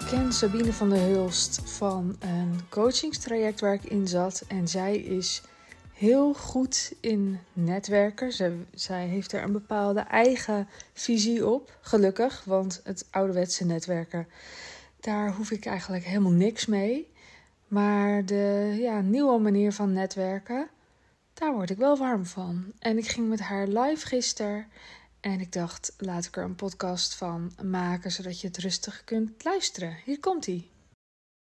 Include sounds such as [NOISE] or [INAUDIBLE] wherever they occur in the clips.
Ik ken Sabine van der Hulst van een coachingstraject waar ik in zat. En zij is heel goed in netwerken. Zij, zij heeft er een bepaalde eigen visie op, gelukkig. Want het ouderwetse netwerken, daar hoef ik eigenlijk helemaal niks mee. Maar de ja, nieuwe manier van netwerken, daar word ik wel warm van. En ik ging met haar live gisteren. En ik dacht, laat ik er een podcast van maken, zodat je het rustig kunt luisteren. Hier komt ie.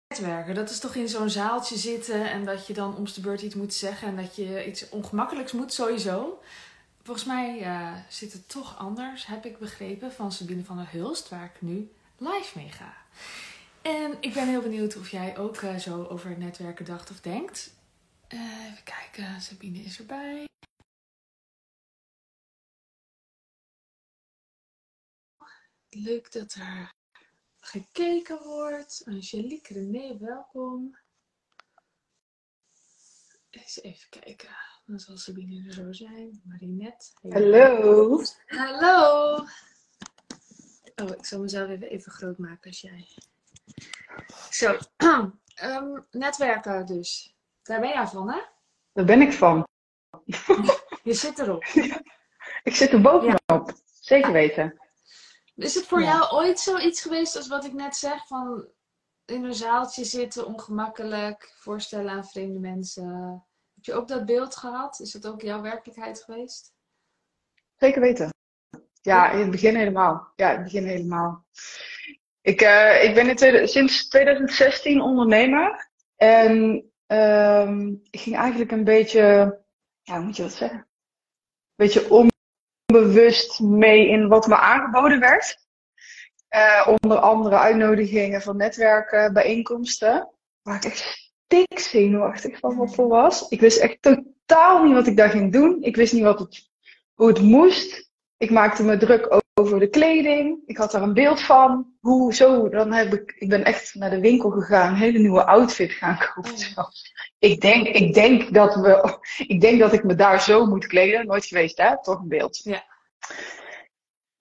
Netwerken, dat is toch in zo'n zaaltje zitten en dat je dan om de beurt iets moet zeggen en dat je iets ongemakkelijks moet sowieso. Volgens mij uh, zit het toch anders, heb ik begrepen, van Sabine van der Hulst, waar ik nu live mee ga. En ik ben heel benieuwd of jij ook uh, zo over netwerken dacht of denkt. Uh, even kijken, Sabine is erbij. Leuk dat er gekeken wordt. Angelique René, welkom. Eens even kijken. Dan zal Sabine er zo zijn. Marinette. Hallo. Hallo. Oh, ik zal mezelf even, even groot maken als jij. Zo. um, [CLEARS THROAT] netwerken dus. Daar ben jij van, hè? Daar ben ik van. Je zit erop. [LAUGHS] ik zit er bovenop. Ja. Zeker weten. Is het voor ja. jou ooit zoiets geweest als wat ik net zeg? Van in een zaaltje zitten, ongemakkelijk, voorstellen aan vreemde mensen. Heb je ook dat beeld gehad? Is dat ook jouw werkelijkheid geweest? Zeker weten. Ja, in het begin helemaal. Ja, in het begin helemaal. Ik, uh, ik ben in tweede, sinds 2016 ondernemer. En uh, ik ging eigenlijk een beetje, ja, hoe moet je dat zeggen? Een beetje om bewust mee in wat me aangeboden werd. Uh, onder andere uitnodigingen van netwerken, bijeenkomsten. Waar ik echt stik zenuwachtig van wat voor was. Ik wist echt totaal niet wat ik daar ging doen. Ik wist niet wat het, hoe het moest. Ik maakte me druk over de kleding. Ik had daar een beeld van. Hoe zo? Dan heb ik, ik ben echt naar de winkel gegaan, een hele nieuwe outfit gaan kopen. Oh. [LAUGHS] Ik denk, ik denk dat we, [LAUGHS] ik denk dat ik me daar zo moet kleden. Nooit geweest, hè? Toch een beeld. Ja.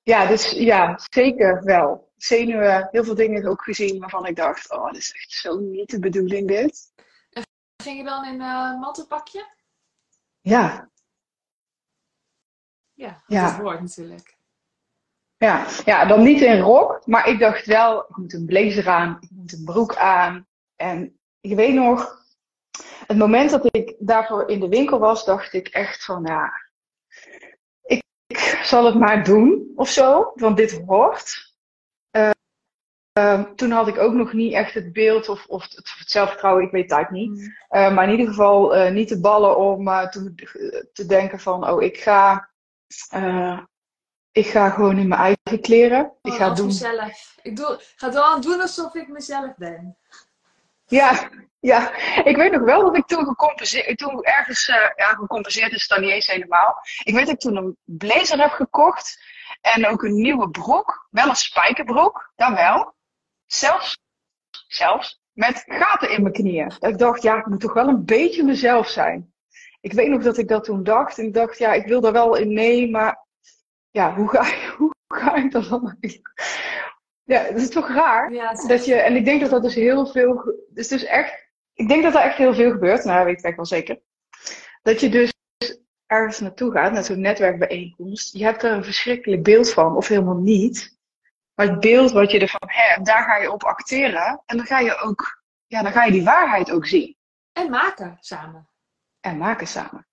Ja, dus ja, zeker wel. Zenuwen, heel veel dingen ook gezien waarvan ik dacht, oh, dat is echt zo niet de bedoeling dit. En ging je dan in een uh, mattenpakje? Ja. Ja, dat ja. woord natuurlijk. Ja, ja, dan niet in rok, maar ik dacht wel, ik moet een blazer aan, ik moet een broek aan. En ik weet nog, het moment dat ik daarvoor in de winkel was, dacht ik echt van, ja, ik, ik zal het maar doen of zo, want dit hoort. Uh, uh, toen had ik ook nog niet echt het beeld of, of het, het zelfvertrouwen, ik weet het eigenlijk niet. Uh, maar in ieder geval niet de ballen om te, te denken van, oh, ik ga ik ga gewoon in mijn eigen kleren. Oh, ik ga doen. Mezelf. Ik doe, ga dan doen alsof ik mezelf ben. Ja, ja. Ik weet nog wel dat ik toen gecompenseerd, toen ergens, uh, ja, gecompenseerd is het dan niet eens helemaal. Ik weet dat ik toen een blazer heb gekocht en ook een nieuwe broek. Wel een spijkerbroek, dan wel. Zelfs, zelfs met gaten in mijn knieën. Dat ik dacht, ja, ik moet toch wel een beetje mezelf zijn. Ik weet nog dat ik dat toen dacht. En ik dacht, ja, ik wil daar wel in mee, maar ja, hoe ga, [LAUGHS] hoe ga ik dat dan Ja, dat is toch raar? Ja, dat je, en ik denk dat dat dus heel veel. Dus, dus echt. Ik denk dat er echt heel veel gebeurt. Nou, dat weet ik eigenlijk wel zeker. Dat je dus ergens naartoe gaat, naar zo'n netwerkbijeenkomst. Je hebt er een verschrikkelijk beeld van, of helemaal niet. Maar het beeld wat je ervan hebt, daar ga je op acteren. En dan ga je ook, ja, dan ga je die waarheid ook zien. En maken samen. En maken samen.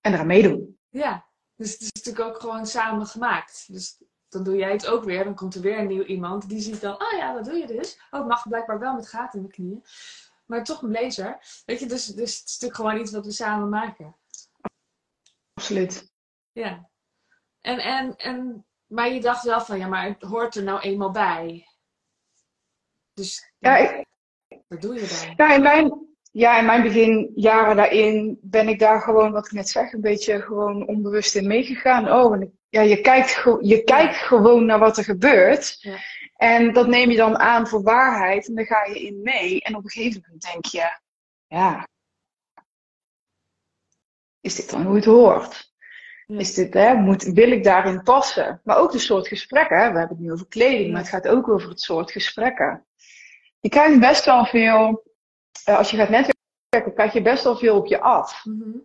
En eraan meedoen. Ja, dus het is natuurlijk ook gewoon samen gemaakt. Dus dan doe jij het ook weer. Dan komt er weer een nieuw iemand. Die ziet dan, oh ja, dat doe je dus. Oh, het mag blijkbaar wel met gaten in mijn knieën. Maar toch een blazer. Weet je, dus, dus het is natuurlijk gewoon iets wat we samen maken. Absoluut. Ja. En, en, en, maar je dacht wel van, ja, maar het hoort er nou eenmaal bij. Dus ja, ik, wat doe je dan? Ja, in mijn, ja, in mijn beginjaren daarin ben ik daar gewoon, wat ik net zeg, een beetje gewoon onbewust in meegegaan. Oh, en ja, je kijkt, je kijkt gewoon naar wat er gebeurt. Ja. En dat neem je dan aan voor waarheid en dan ga je in mee. En op een gegeven moment denk je, ja, is dit dan hoe het hoort? Is dit, hè, moet, wil ik daarin passen? Maar ook de soort gesprekken. Hè? We hebben het nu over kleding, maar het gaat ook over het soort gesprekken. je krijgt best wel veel, eh, als je gaat netwerken, krijg je best wel veel op je af. Mhm.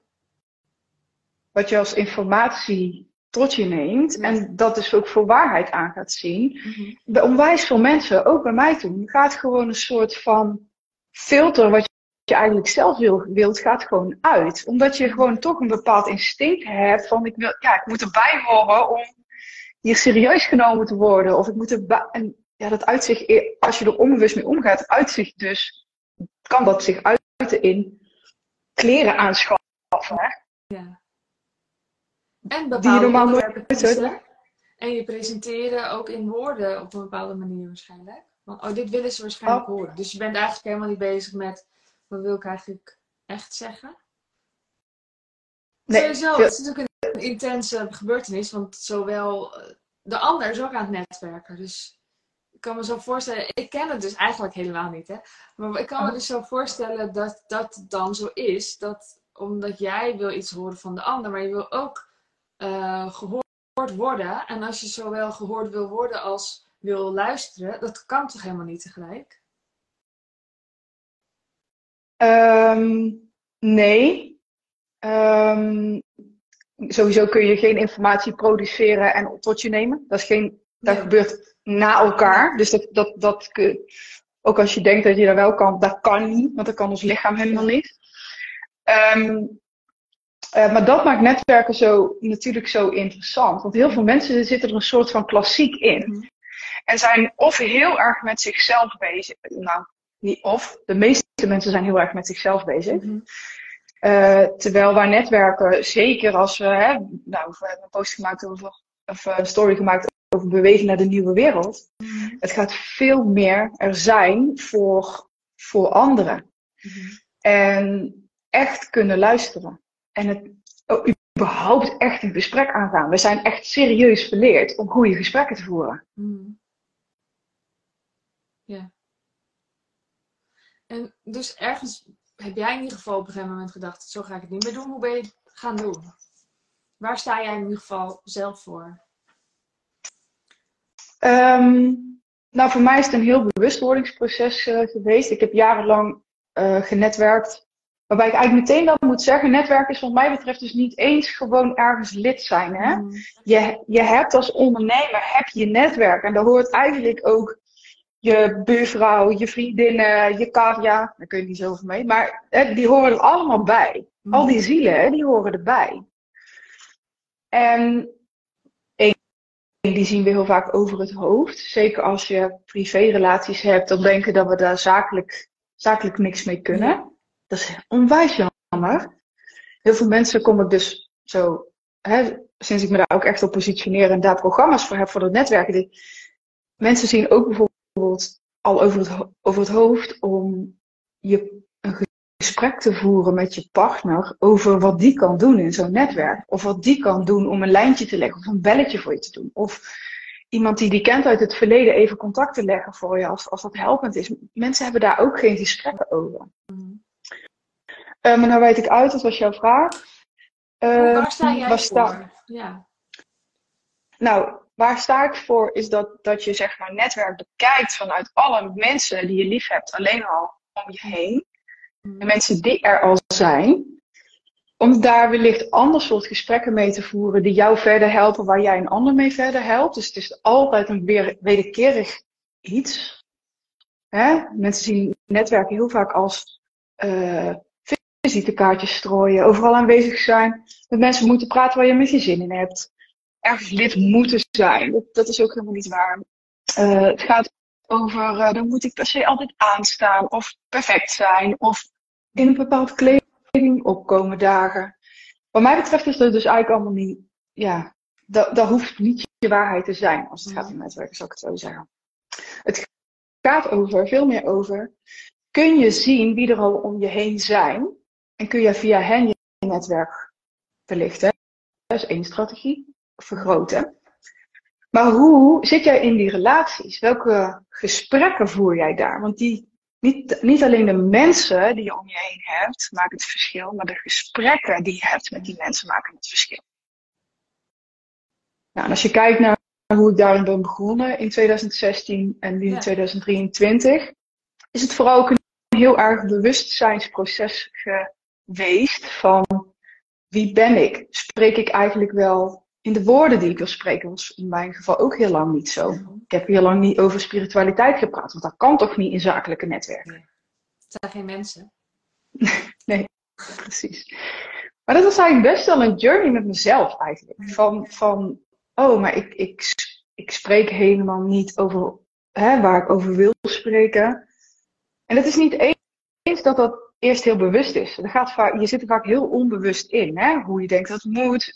Wat je als informatie tot je neemt. En dat dus ook voor waarheid aan gaat zien. Mhm. Bij onwijs veel mensen, ook bij mij toen, gaat gewoon een soort van filter wat je eigenlijk zelf wil, wilt, gaat gewoon uit. Omdat je gewoon toch een bepaald instinct hebt van ik, wil, ja, ik moet erbij horen om hier serieus genomen te worden. Of ik moet erbij. En ja, dat uitzicht, e- als je er onbewust mee omgaat, uitzicht dus, kan dat zich uiten in kleren aanschaffen. Hè? Ja. En Die je normaal nooit. En je presenteren ook in woorden op een bepaalde manier waarschijnlijk. Want oh, dit willen ze waarschijnlijk Oh. horen. Dus je bent eigenlijk helemaal niet bezig met wat wil ik eigenlijk echt zeggen. Nee, Sowieso, veel- het is natuurlijk een intense gebeurtenis, want zowel eh, de ander is ook aan het netwerken. Dus kan me zo voorstellen, ik ken het dus eigenlijk helemaal niet, hè. Maar ik kan me Oh. dus zo voorstellen dat dat dan zo is, dat omdat jij wil iets horen van de ander, maar je wil ook eh, gehoord worden. En als je zowel gehoord wil worden als wil luisteren, dat kan toch helemaal niet tegelijk? Ehm, nee. Ehm, sowieso kun je geen informatie produceren en tot je nemen. Dat, is geen, dat Nee. gebeurt na elkaar. Dus dat, dat, dat ook als je denkt dat je dat wel kan, dat kan niet. Want dat kan ons lichaam helemaal niet. Ehm, eh, maar dat maakt netwerken zo, natuurlijk zo interessant. Want heel veel mensen zitten er een soort van klassiek in. Mhm. En zijn of heel erg met zichzelf bezig. Nou, niet of. De meeste mensen zijn heel erg met zichzelf bezig. Mhm. Eh, terwijl waar netwerken, zeker als we, hè, nou, we hebben een post gemaakt over, of een story gemaakt over bewegen naar de nieuwe wereld. Mhm. Het gaat veel meer er zijn voor, voor anderen. Mhm. En echt kunnen luisteren. En het oh, überhaupt echt een gesprek aangaan. We zijn echt serieus verleerd om goede gesprekken te voeren. Mhm. Ja. En dus ergens heb jij in ieder geval op een gegeven moment gedacht, zo ga ik het niet meer doen. Hoe ben je het gaan doen? Waar sta jij in ieder geval zelf voor? Ehm, nou, voor mij is het een heel bewustwordingsproces eh, geweest. Ik heb jarenlang eh, genetwerkt. Waarbij ik eigenlijk meteen wel moet zeggen, netwerken is wat mij betreft dus niet eens gewoon ergens lid zijn. Hè? Mhm. Je, je hebt als ondernemer heb je netwerk. En daar hoort eigenlijk ook je buurvrouw, je vriendinnen, je cavia. Daar kun je niet zoveel mee. Maar hè, die horen er allemaal bij. Al die zielen, hè, die horen erbij. En die zien we heel vaak over het hoofd. Zeker als je privérelaties hebt, dan denken dat we daar zakelijk, zakelijk niks mee kunnen. Dat is onwijs jammer. Heel veel mensen kom ik dus zo, hè, sinds ik me daar ook echt op positioneer en daar programma's voor heb voor het netwerken. Die, mensen zien ook bijvoorbeeld al over het, over het hoofd om je gesprek te voeren met je partner over wat die kan doen in zo'n netwerk. Of wat die kan doen om een lijntje te leggen of een belletje voor je te doen. Of iemand die die kent uit het verleden even contact te leggen voor je als, als dat helpend is. Mensen hebben daar ook geen gesprekken over. Maar nou weet ik uit, dat was jouw vraag. Eh, Hoe- Waar sta jij voor? sta- Ja. Nou, waar sta ik voor is dat, dat je zeg maar netwerk bekijkt vanuit alle mensen die je lief hebt, alleen al om je heen. De mensen die er al zijn. Om daar wellicht ander soort gesprekken mee te voeren die jou verder helpen, waar jij een ander mee verder helpt. Dus het is altijd een weer, wederkerig iets. Hè? Mensen zien netwerken heel vaak als eh visitekaartjes strooien, overal aanwezig zijn, met mensen moeten praten waar je met je zin in hebt. Ergens lid moeten zijn. Dat, dat is ook helemaal niet waar. Eh, het gaat over, eh, dan moet ik per se altijd aanstaan of perfect zijn of in een bepaald kleding opkomen dagen. Wat mij betreft is dat dus eigenlijk allemaal niet, ja, dat, dat hoeft niet je waarheid te zijn als het gaat om netwerken, zou ik het zo zeggen. Het gaat over, veel meer over, kun je zien wie er al om je heen zijn en kun je via hen je netwerk verlichten. Dat is één strategie, vergroten. Maar hoe zit jij in die relaties? Welke gesprekken voer jij daar? Want die, niet, niet alleen de mensen die je om je heen hebt maken het verschil, maar de gesprekken die je hebt met die mensen maken het verschil. Nou, en als je kijkt naar hoe ik daarin ben begonnen in 2016 en nu in Ja. 2023, is het vooral ook een heel erg bewustzijnsproces geweest van wie ben ik? Spreek ik eigenlijk wel in de woorden die ik wil spreken? was in mijn geval ook heel lang niet zo. Ik heb heel lang niet over spiritualiteit gepraat, want dat kan toch niet in zakelijke netwerken? Nee. Het zijn geen mensen. [LAUGHS] nee, precies. Maar dat was eigenlijk best wel een journey met mezelf eigenlijk. Van, van oh, maar ik, ik, ik spreek helemaal niet over hè, waar ik over wil spreken. En het is niet eens dat dat eerst heel bewust is. Gaat vaak, je zit er vaak heel onbewust in. Hè? Hoe je denkt dat het moet.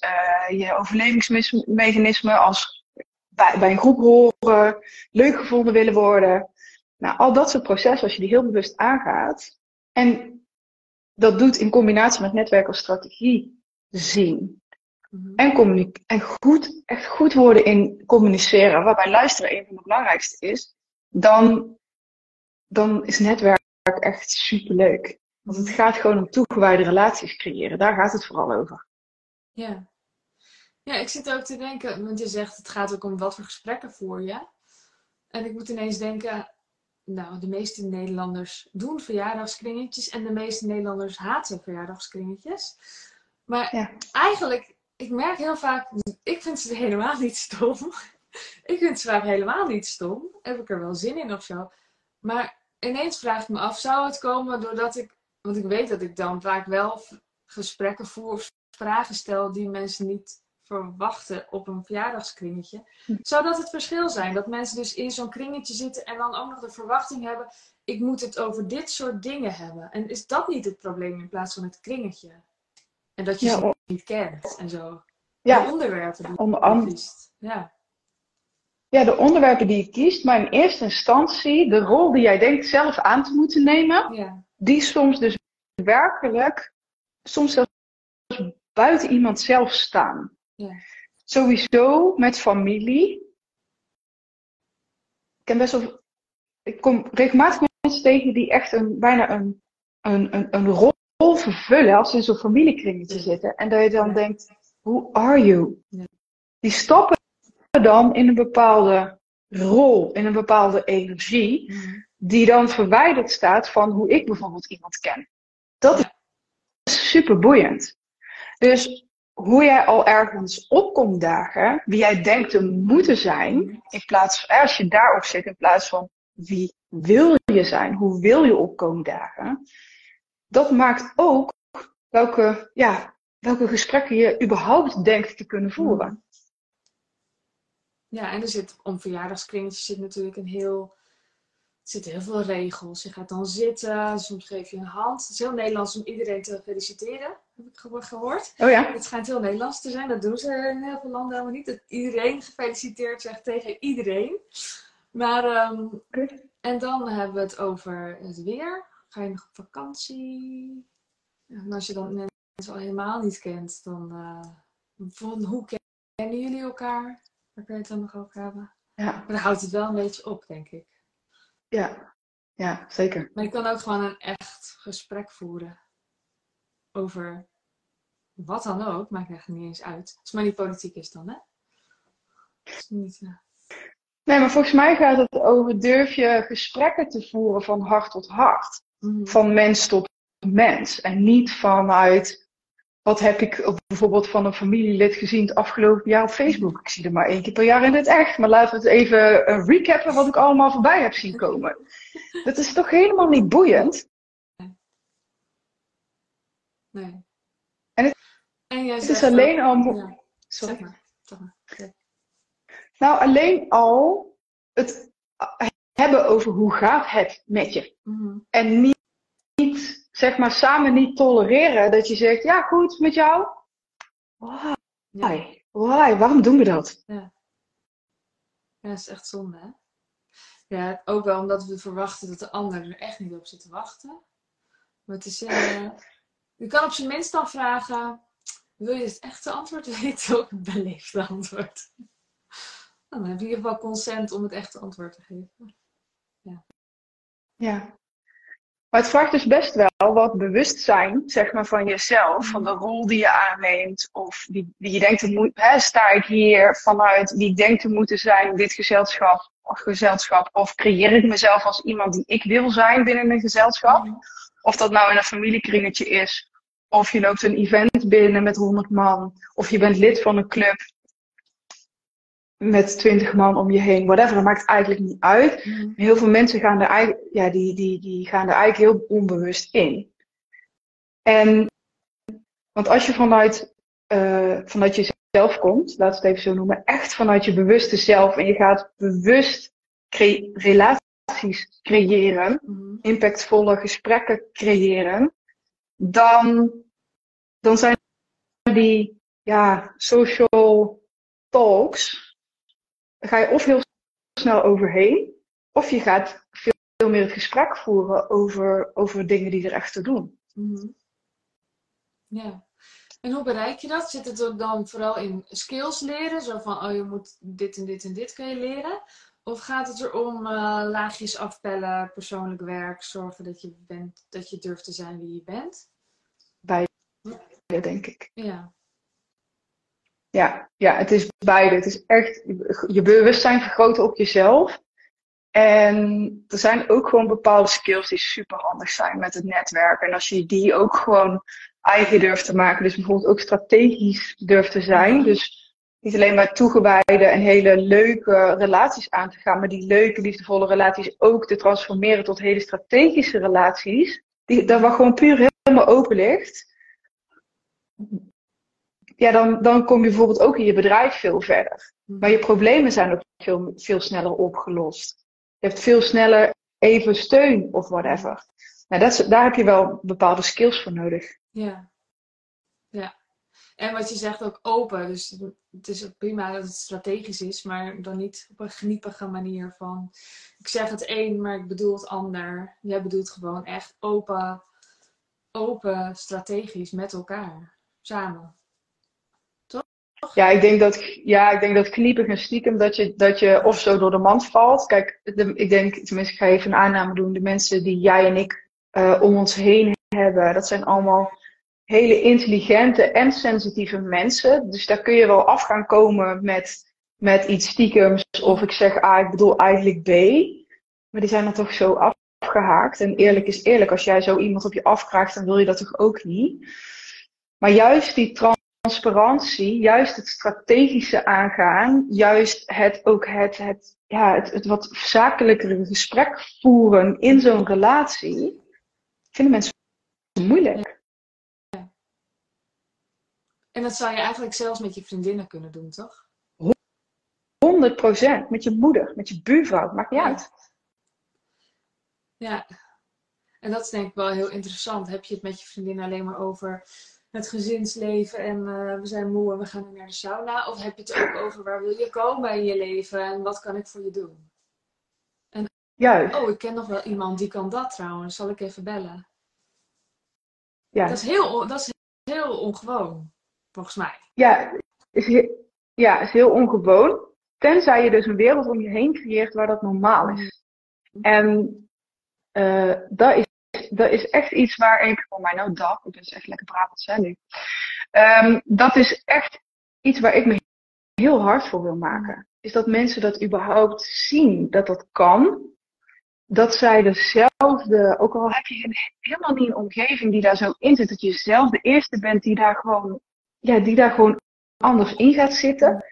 Uh, je overlevingsmechanismen als bij, bij, een groep horen. Leuk gevonden willen worden. Nou, al dat soort processen, als je die heel bewust aangaat. En dat doet in combinatie met netwerk als strategie zien. Mhm. En, en goed, echt goed worden in communiceren, waarbij luisteren een van de belangrijkste is, dan, dan is netwerk echt superleuk. Want het gaat gewoon om toegewijde relaties creëren. Daar gaat het vooral over. Ja. Ja, ik zit ook te denken, want je zegt het gaat ook om wat voor gesprekken voer je. En ik moet ineens denken, nou, de meeste Nederlanders doen verjaardagskringetjes en de meeste Nederlanders haten verjaardagskringetjes. Maar ja. eigenlijk, ik merk heel vaak, ik vind ze helemaal niet stom. [LAUGHS] ik vind ze vaak helemaal niet stom. Heb ik er wel zin in of zo. Maar ineens vraag ik me af, zou het komen doordat ik, want ik weet dat ik dan vaak wel gesprekken voer of vragen stel die mensen niet verwachten op een verjaardagskringetje. Hm. Zou dat het verschil zijn? Dat mensen dus in zo'n kringetje zitten en dan ook nog de verwachting hebben: ik moet het over dit soort dingen hebben. En is dat niet het probleem in plaats van het kringetje? En dat je ja, ze niet kent en zo. Ja, de onderwerpen die onder je kiest. Ja. ja, de onderwerpen die je kiest, maar in eerste instantie de rol die jij denkt zelf aan te moeten nemen, ja. Die soms dus werkelijk, soms zelfs buiten iemand zelf staan. Ja. Sowieso met familie. Ik ken best wel. Ik kom regelmatig mensen tegen die echt een, bijna een, een, een, een rol vervullen als ze in zo'n familiekringetje zitten. En dat je dan denkt: Who are you? Die stappen dan in een bepaalde rol, in een bepaalde energie, die dan verwijderd staat van hoe ik bijvoorbeeld iemand ken. Dat is super boeiend. Dus hoe jij al ergens op komt dagen, wie jij denkt te moeten zijn, in plaats als je daarop zit, in plaats van wie wil je zijn, hoe wil je opkomen dagen, dat maakt ook welke, ja, welke gesprekken je überhaupt denkt te kunnen voeren. Ja, en er zit om verjaardagskringetjes zit natuurlijk een heel zitten heel veel regels. Je gaat dan zitten, soms geef je een hand. Het is heel Nederlands om iedereen te feliciteren, heb ik gehoord. Oh ja? Het schijnt heel Nederlands te zijn. Dat doen ze in heel veel landen helemaal niet. Dat iedereen gefeliciteerd zegt tegen iedereen. Maar, um, en dan hebben we het over het weer. Ga je nog op vakantie? En als je dan mensen al helemaal niet kent, dan uh, van hoe kennen jullie elkaar? Daar kun je het dan nog over hebben. Ja. Maar dan houdt het wel een beetje op, denk ik. Ja, ja, zeker. Maar je kan ook gewoon een echt gesprek voeren over wat dan ook, maakt echt niet eens uit. Als het maar niet politiek is dan, hè? Is niet, uh... Nee, maar volgens mij gaat het over durf je gesprekken te voeren van hart tot hart. Mm. Van mens tot mens. En niet vanuit wat heb ik bijvoorbeeld van een familielid gezien het afgelopen jaar op Facebook? Ik zie er maar één keer per jaar in het echt. Maar laten we het even uh, recappen wat ik allemaal voorbij heb zien komen. Dat is toch helemaal niet boeiend? Nee. En het, en het is alleen al... Ja. Sorry. Zeg maar. Nou, alleen al het hebben over hoe gaat het met je. Mm En niet zeg maar samen niet tolereren dat je zegt, ja goed, met jou. Why? Why? Waarom doen we dat? Ja. ja, dat is echt zonde hè. Ja, ook wel omdat we verwachten dat de ander er echt niet op zit te wachten. Maar het is, uh, je kan op zijn minst dan vragen, wil je het echte antwoord weten of het beleefde antwoord? Nou, dan heb je in ieder geval consent om het echte antwoord te geven. Ja. Ja, Maar het vraagt dus best wel wat bewustzijn, zeg maar, van jezelf, van de rol die je aanneemt, of wie, wie je denkt te moeten, hè, sta ik hier vanuit wie ik denk te moeten zijn in dit gezelschap, of gezelschap, of creëer ik mezelf als iemand die ik wil zijn binnen een gezelschap? Of dat nou in een familiekringetje is, of je loopt een event binnen met 100 man, of je bent lid van een club met 20 man om je heen, whatever, dat maakt eigenlijk niet uit. Mhm. Heel veel mensen gaan er, ja, die, die, die gaan er eigenlijk heel onbewust in. En, want als je vanuit, uh, vanuit jezelf komt, laat het even zo noemen, echt vanuit je bewuste zelf en je gaat bewust cre relaties creëren, Mhm. impactvolle gesprekken creëren, dan, dan zijn die ja, social talks, ga je of heel snel overheen, of je gaat veel, veel meer het gesprek voeren over, over dingen die er echt te doen. Mhm. Ja. En hoe bereik je dat? Zit het er dan vooral in skills leren? Zo van, oh je moet dit en dit en dit kun je leren? Of gaat het erom uh, laagjes afpellen, persoonlijk werk, zorgen dat je, bent, dat je durft te zijn wie je bent? Beide, denk ik. Ja. Ja, ja, het is beide. Het is echt je bewustzijn vergroten op jezelf. En er zijn ook gewoon bepaalde skills die super handig zijn met het netwerk. En als je die ook gewoon eigen durft te maken, dus bijvoorbeeld ook strategisch durft te zijn. Dus niet alleen maar toegewijde en hele leuke relaties aan te gaan, maar die leuke, liefdevolle relaties ook te transformeren tot hele strategische relaties. Die, daar waar gewoon puur helemaal open ligt ja, dan, dan kom je bijvoorbeeld ook in je bedrijf veel verder. Maar je problemen zijn ook veel, veel sneller opgelost. Je hebt veel sneller even steun of whatever. Nou, dat is, daar heb je wel bepaalde skills voor nodig. Ja. Ja. En wat je zegt ook open. Dus het is ook prima dat het strategisch is, maar dan niet op een geniepige manier van ik zeg het een, maar ik bedoel het ander. Jij bedoelt gewoon echt open, open strategisch met elkaar. Samen. Ja, ik denk dat, ja, ik denk dat kniepig en stiekem dat je, dat je of zo door de mand valt. Kijk, ik denk, tenminste, ik ga even een aanname doen. De mensen die jij en ik uh, om ons heen hebben, dat zijn allemaal hele intelligente en sensitieve mensen. Dus daar kun je wel af gaan komen met, met iets stiekems. Of ik zeg A, ik bedoel eigenlijk B. Maar die zijn dan toch zo afgehaakt. En eerlijk is eerlijk, als jij zo iemand op je afkraagt, dan wil je dat toch ook niet. Maar juist die transparantie, juist het strategische aangaan, juist het ook het, het, ja, het, het wat zakelijkere gesprek voeren in zo'n relatie, vinden mensen moeilijk. Ja. En dat zou je eigenlijk zelfs met je vriendinnen kunnen doen, toch? 100% met je moeder, met je buurvrouw, maakt niet Ja. uit. Ja. En dat is denk ik wel heel interessant. Heb je het met je vriendin alleen maar over het gezinsleven en eh, we zijn moe en we gaan naar de sauna? Of heb je het ook over waar wil je komen in je leven en wat kan ik voor je doen? Juist. Oh, ik ken nog wel iemand die kan dat trouwens. Zal ik even bellen? Ja. Dat is heel, dat is heel ongewoon, volgens mij. Ja, is, he- ja, is heel ongewoon. Tenzij je dus een wereld om je heen creëert waar dat normaal is. En eh, dat, is, dat is echt iets waar ik, voor mij nou dag, ik ben dus echt lekker Brabants hè nu. Ehm, dat is echt iets waar ik me heel hard voor wil maken. Is dat mensen dat überhaupt zien, dat dat kan. Dat zij dezelfde, ook al heb je helemaal niet een omgeving die daar zo in zit, dat je zelf de eerste bent die daar gewoon, ja, die daar gewoon anders in gaat zitten.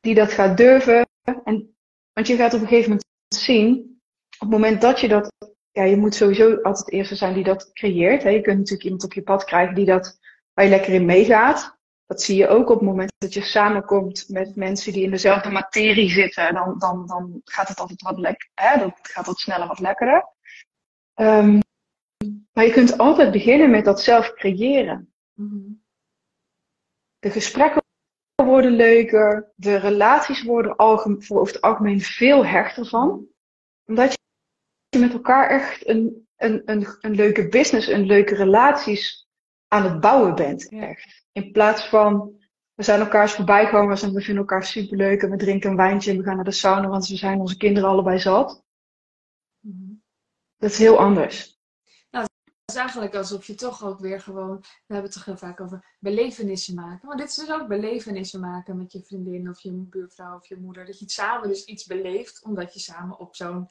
Die dat gaat durven. En, want je gaat op een gegeven moment zien, op het moment dat je dat, ja, je moet sowieso altijd de eerste zijn die dat creëert. Hè. Je kunt natuurlijk iemand op je pad krijgen die dat, waar je lekker in meegaat. Dat zie je ook op het moment dat je samenkomt met mensen die in dezelfde materie zitten. Dan, dan, dan gaat het altijd wat lekker, dan gaat sneller wat lekkerder. Ehm, maar je kunt altijd beginnen met dat zelf creëren. De gesprekken worden leuker, de relaties worden algem- voor over het algemeen veel hechter van. Omdat je met elkaar echt een, een, een, een leuke business, een leuke relaties aan het bouwen bent. Echt. In plaats van, we zijn elkaars voorbijgangers en we vinden elkaar superleuk en we drinken een wijntje en we gaan naar de sauna, want we zijn onze kinderen allebei zat. Mhm. Dat is heel anders. Nou, is eigenlijk alsof je toch ook weer gewoon, we hebben het toch heel vaak over belevenissen maken. Maar dit is dus ook belevenissen maken met je vriendin of je buurvrouw of je moeder. Dat je het samen dus iets beleeft, omdat je samen op zo'n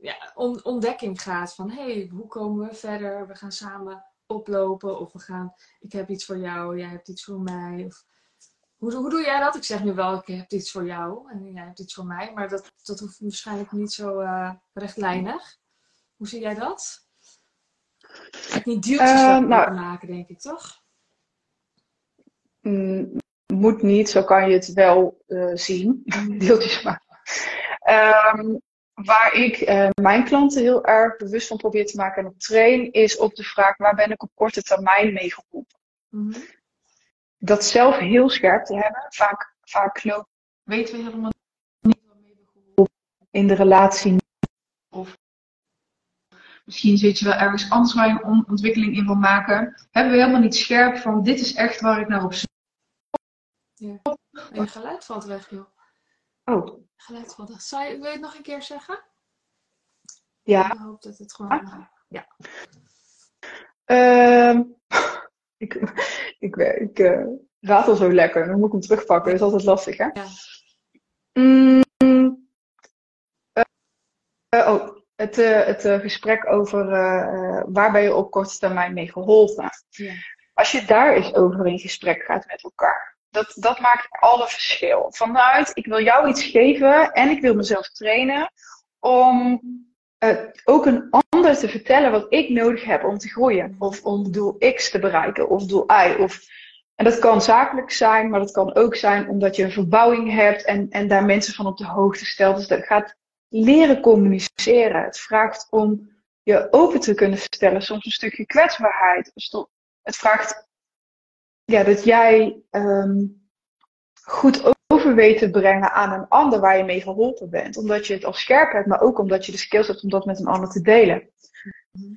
ja, ontdekking gaat van hé, hey, hoe komen we verder? We gaan samen oplopen of we gaan, ik heb iets voor jou, jij hebt iets voor mij. Of, hoe, hoe doe jij dat? Ik zeg nu wel, ik heb iets voor jou en jij hebt iets voor mij, maar dat, dat hoeft waarschijnlijk niet zo uh, rechtlijnig. Hoe zie jij dat? Niet duwtjes uh, nou, maken, denk ik, toch? Mm, moet niet, zo kan je het wel uh, zien. [LAUGHS] Deeltjes maken. Um, waar ik uh, mijn klanten heel erg bewust van probeer te maken en op train, is op de vraag waar ben ik op korte termijn mee geholpen. Mm -hmm. Dat zelf heel scherp te hebben. Vaak, vaak loop, weten we helemaal niet waarmee we geholpen in de relatie. Of misschien zit je wel ergens anders waar je een ontwikkeling in wil maken. Hebben we helemaal niet scherp van dit is echt waar ik naar op zoek. Ja. En je geluid valt weg, joh. Oh. Geluidvattig. Zou je, wil je het nog een keer zeggen? Ja. Ik hoop dat het gewoon... Ah. Ja. Uh, [LAUGHS] ik ik, ik uh, ratel zo lekker. Dan moet ik hem terugpakken. Dat is altijd lastig, hè? Ja. Mm, uh, oh, het, het gesprek over waar ben je op korte termijn mee geholpen. Ja. Als je daar eens over in gesprek gaat met elkaar dat, dat maakt alle verschil. Vanuit, ik wil jou iets geven en ik wil mezelf trainen om uh, ook een ander te vertellen wat ik nodig heb om te groeien. Of om doel X te bereiken, of doel Y. Of, en dat kan zakelijk zijn, maar dat kan ook zijn omdat je een verbouwing hebt en, en daar mensen van op de hoogte stelt. Dus dat gaat leren communiceren. Het vraagt om je open te kunnen stellen, soms een stukje kwetsbaarheid. Het vraagt ja, dat jij um, goed over weet te brengen aan een ander waar je mee geholpen bent. Omdat je het al scherp hebt, maar ook omdat je de skills hebt om dat met een ander te delen.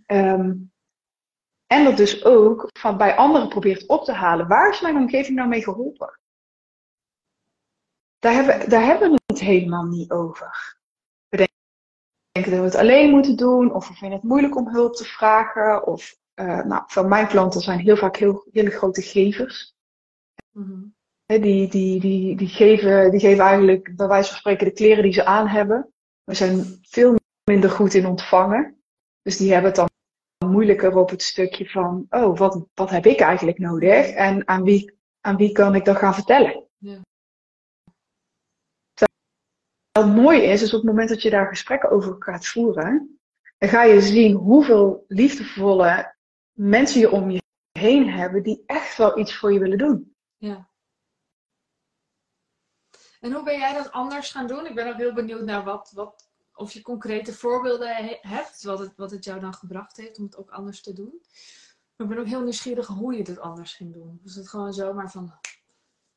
Um, en dat dus ook van bij anderen probeert op te halen. Waar is mijn omgeving nou mee geholpen? Daar hebben, daar hebben we het helemaal niet over. We denken dat we het alleen moeten doen, of we vinden het moeilijk om hulp te vragen, of uh, nou, van mijn klanten zijn heel vaak heel, hele grote gevers. Mm die, die, die, die, geven, die geven eigenlijk bij wijze van spreken de kleren die ze aan hebben. We zijn veel minder goed in ontvangen. Dus die hebben het dan moeilijker op het stukje van, oh, wat, wat heb ik eigenlijk nodig? En aan wie, aan wie kan ik dat gaan vertellen? Ja. Wat mooi is, is op het moment dat je daar gesprekken over gaat voeren, dan ga je zien hoeveel liefdevolle mensen je om je heen hebben die echt wel iets voor je willen doen. Ja. En hoe ben jij dat anders gaan doen? Ik ben ook heel benieuwd naar wat, wat of je concrete voorbeelden hebt, wat het, wat het jou dan gebracht heeft om het ook anders te doen. Maar ik ben ook heel nieuwsgierig hoe je het anders ging doen. Was het gewoon zomaar van,